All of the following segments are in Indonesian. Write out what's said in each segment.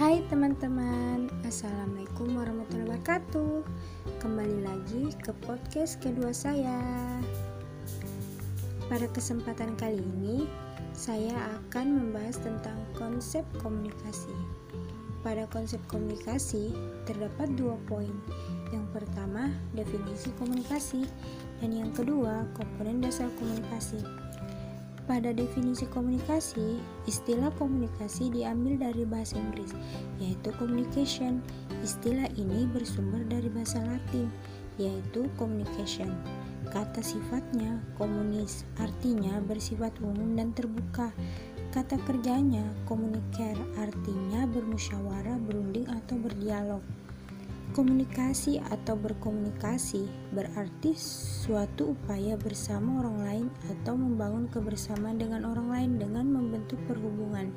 Hai teman-teman, Assalamualaikum warahmatullahi wabarakatuh. Kembali lagi ke podcast kedua saya. Pada kesempatan kali ini, saya akan membahas tentang konsep komunikasi. Pada konsep komunikasi, terdapat dua poin. Yang pertama, definisi komunikasi. Dan yang kedua, komponen dasar komunikasi pada definisi komunikasi, istilah komunikasi diambil dari bahasa Inggris, yaitu communication. Istilah ini bersumber dari bahasa Latin, yaitu communication. Kata sifatnya komunis, artinya bersifat umum dan terbuka. Kata kerjanya communicare, artinya bermusyawarah, berunding atau berdialog. Komunikasi atau berkomunikasi berarti suatu upaya bersama orang lain atau membangun kebersamaan dengan orang lain dengan membentuk perhubungan.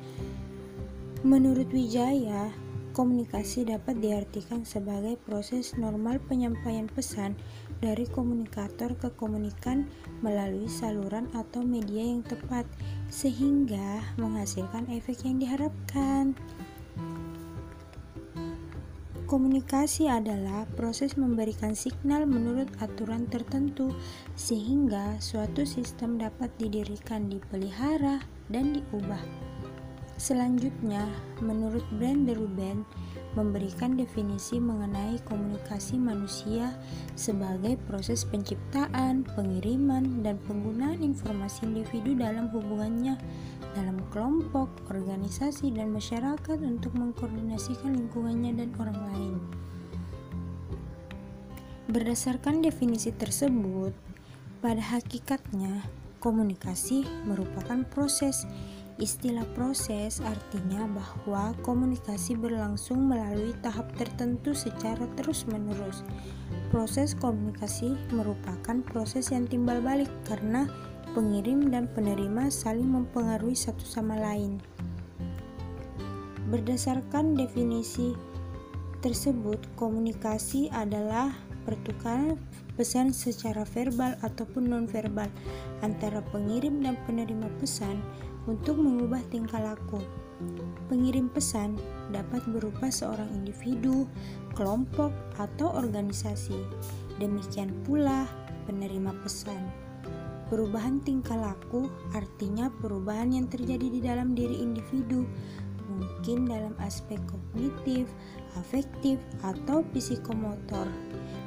Menurut Wijaya, komunikasi dapat diartikan sebagai proses normal penyampaian pesan dari komunikator ke komunikan melalui saluran atau media yang tepat sehingga menghasilkan efek yang diharapkan. Komunikasi adalah proses memberikan signal menurut aturan tertentu, sehingga suatu sistem dapat didirikan, dipelihara, dan diubah. Selanjutnya, menurut Brand Ruben, memberikan definisi mengenai komunikasi manusia sebagai proses penciptaan, pengiriman, dan penggunaan informasi individu dalam hubungannya dalam kelompok, organisasi, dan masyarakat untuk mengkoordinasikan lingkungannya dan orang lain. Berdasarkan definisi tersebut, pada hakikatnya komunikasi merupakan proses Istilah proses artinya bahwa komunikasi berlangsung melalui tahap tertentu secara terus-menerus. Proses komunikasi merupakan proses yang timbal balik karena pengirim dan penerima saling mempengaruhi satu sama lain. Berdasarkan definisi tersebut, komunikasi adalah pertukaran pesan secara verbal ataupun nonverbal antara pengirim dan penerima pesan untuk mengubah tingkah laku. Pengirim pesan dapat berupa seorang individu, kelompok, atau organisasi. Demikian pula penerima pesan. Perubahan tingkah laku artinya perubahan yang terjadi di dalam diri individu, mungkin dalam aspek kognitif, afektif, atau psikomotor.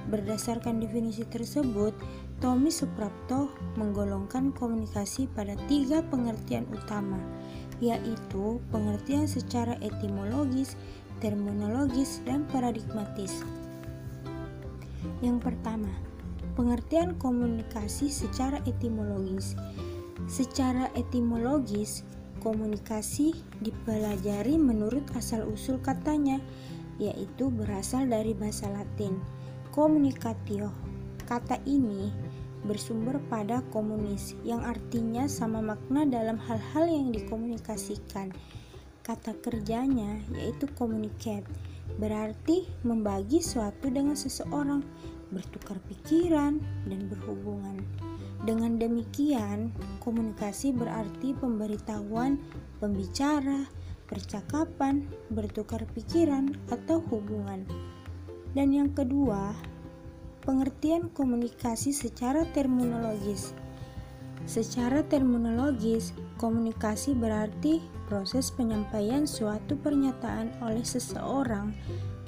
Berdasarkan definisi tersebut, Tommy Suprapto menggolongkan komunikasi pada tiga pengertian utama, yaitu pengertian secara etimologis, terminologis, dan paradigmatis. Yang pertama, pengertian komunikasi secara etimologis. Secara etimologis, komunikasi dipelajari menurut asal-usul katanya, yaitu berasal dari bahasa Latin, communicatio. Kata ini bersumber pada komunis yang artinya sama makna dalam hal-hal yang dikomunikasikan. Kata kerjanya yaitu communicate, berarti membagi suatu dengan seseorang, bertukar pikiran dan berhubungan. Dengan demikian, komunikasi berarti pemberitahuan, pembicara, percakapan, bertukar pikiran atau hubungan. Dan yang kedua, Pengertian komunikasi secara terminologis. Secara terminologis, komunikasi berarti proses penyampaian suatu pernyataan oleh seseorang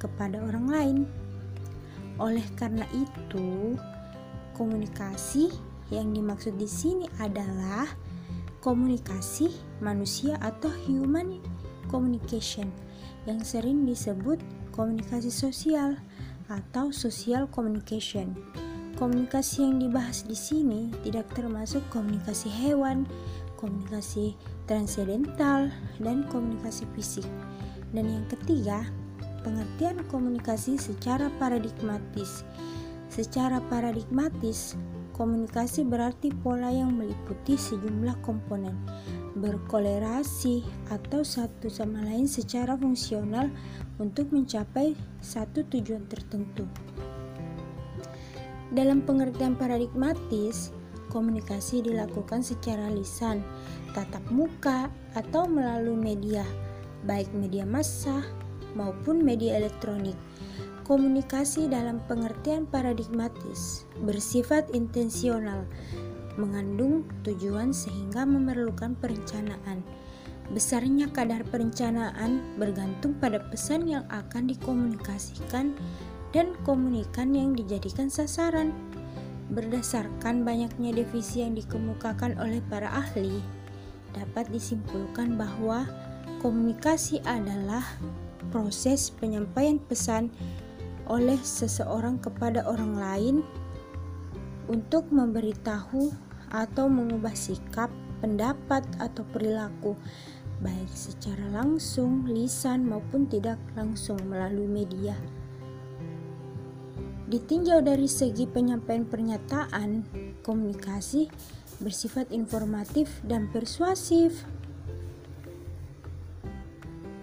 kepada orang lain. Oleh karena itu, komunikasi yang dimaksud di sini adalah komunikasi manusia atau human communication yang sering disebut komunikasi sosial atau social communication. Komunikasi yang dibahas di sini tidak termasuk komunikasi hewan, komunikasi transendental, dan komunikasi fisik. Dan yang ketiga, pengertian komunikasi secara paradigmatis. Secara paradigmatis, komunikasi berarti pola yang meliputi sejumlah komponen, berkolerasi atau satu sama lain secara fungsional untuk mencapai satu tujuan tertentu. Dalam pengertian paradigmatis, komunikasi dilakukan secara lisan, tatap muka, atau melalui media, baik media massa, maupun media elektronik. Komunikasi dalam pengertian paradigmatis bersifat intensional, mengandung tujuan sehingga memerlukan perencanaan. Besarnya kadar perencanaan bergantung pada pesan yang akan dikomunikasikan dan komunikan yang dijadikan sasaran. Berdasarkan banyaknya divisi yang dikemukakan oleh para ahli, dapat disimpulkan bahwa komunikasi adalah proses penyampaian pesan oleh seseorang kepada orang lain untuk memberitahu atau mengubah sikap, pendapat, atau perilaku baik secara langsung, lisan, maupun tidak langsung melalui media. Ditinjau dari segi penyampaian pernyataan, komunikasi bersifat informatif dan persuasif.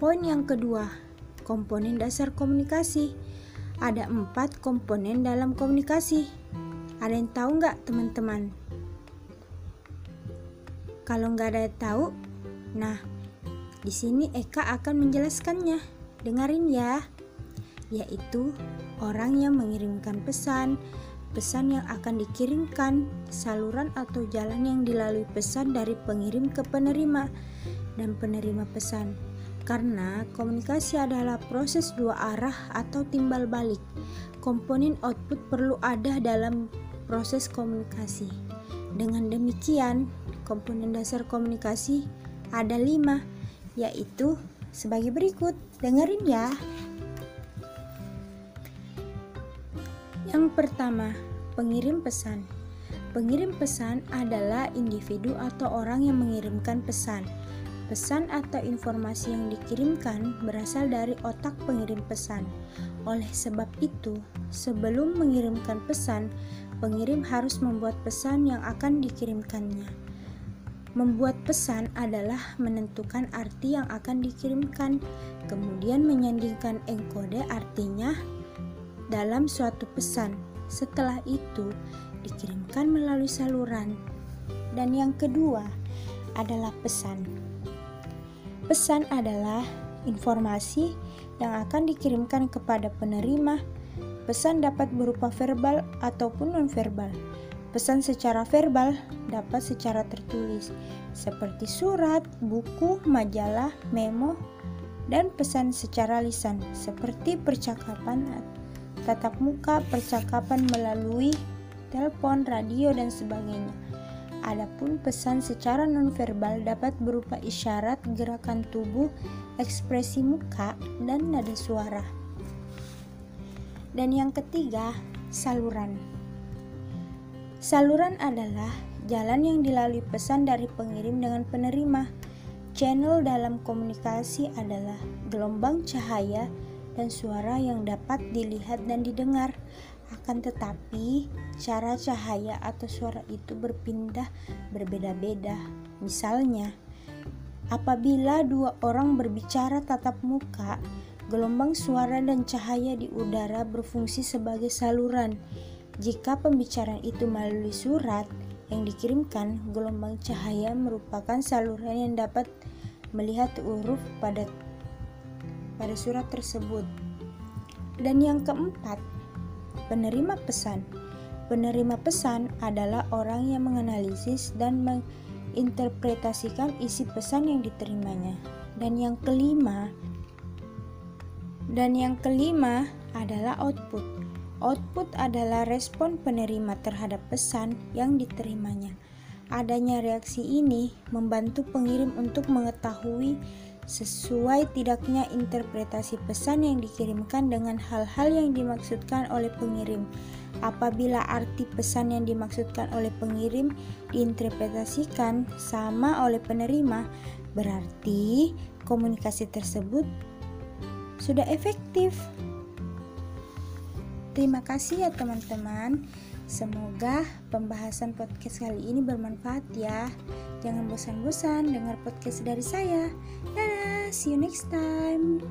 Poin yang kedua, komponen dasar komunikasi. Ada empat komponen dalam komunikasi. Ada yang tahu nggak teman-teman? Kalau nggak ada yang tahu, nah di sini Eka akan menjelaskannya. Dengarin ya. Yaitu orang yang mengirimkan pesan, pesan yang akan dikirimkan, saluran atau jalan yang dilalui pesan dari pengirim ke penerima dan penerima pesan. Karena komunikasi adalah proses dua arah atau timbal balik. Komponen output perlu ada dalam proses komunikasi. Dengan demikian, komponen dasar komunikasi ada lima, yaitu sebagai berikut. Dengerin ya. Yang pertama, pengirim pesan. Pengirim pesan adalah individu atau orang yang mengirimkan pesan. Pesan atau informasi yang dikirimkan berasal dari otak pengirim pesan. Oleh sebab itu, sebelum mengirimkan pesan, pengirim harus membuat pesan yang akan dikirimkannya. Membuat pesan adalah menentukan arti yang akan dikirimkan, kemudian menyandingkan enkode artinya dalam suatu pesan. Setelah itu, dikirimkan melalui saluran. Dan yang kedua adalah pesan. Pesan adalah informasi yang akan dikirimkan kepada penerima. Pesan dapat berupa verbal ataupun nonverbal. Pesan secara verbal dapat secara tertulis, seperti surat, buku, majalah, memo, dan pesan secara lisan, seperti percakapan tatap muka, percakapan melalui telepon, radio, dan sebagainya. Adapun pesan secara nonverbal dapat berupa isyarat, gerakan tubuh, ekspresi muka, dan nada suara. Dan yang ketiga, saluran. Saluran adalah jalan yang dilalui pesan dari pengirim dengan penerima. Channel dalam komunikasi adalah gelombang cahaya dan suara yang dapat dilihat dan didengar. Akan tetapi, cara cahaya atau suara itu berpindah berbeda-beda. Misalnya, apabila dua orang berbicara tatap muka, gelombang suara dan cahaya di udara berfungsi sebagai saluran jika pembicaraan itu melalui surat yang dikirimkan, gelombang cahaya merupakan saluran yang dapat melihat huruf pada pada surat tersebut. Dan yang keempat, penerima pesan. Penerima pesan adalah orang yang menganalisis dan menginterpretasikan isi pesan yang diterimanya. Dan yang kelima, dan yang kelima adalah output. Output adalah respon penerima terhadap pesan yang diterimanya. Adanya reaksi ini membantu pengirim untuk mengetahui sesuai tidaknya interpretasi pesan yang dikirimkan dengan hal-hal yang dimaksudkan oleh pengirim. Apabila arti pesan yang dimaksudkan oleh pengirim diinterpretasikan sama oleh penerima, berarti komunikasi tersebut sudah efektif. Terima kasih ya teman-teman. Semoga pembahasan podcast kali ini bermanfaat ya. Jangan bosan-bosan dengar podcast dari saya. Dadah, see you next time.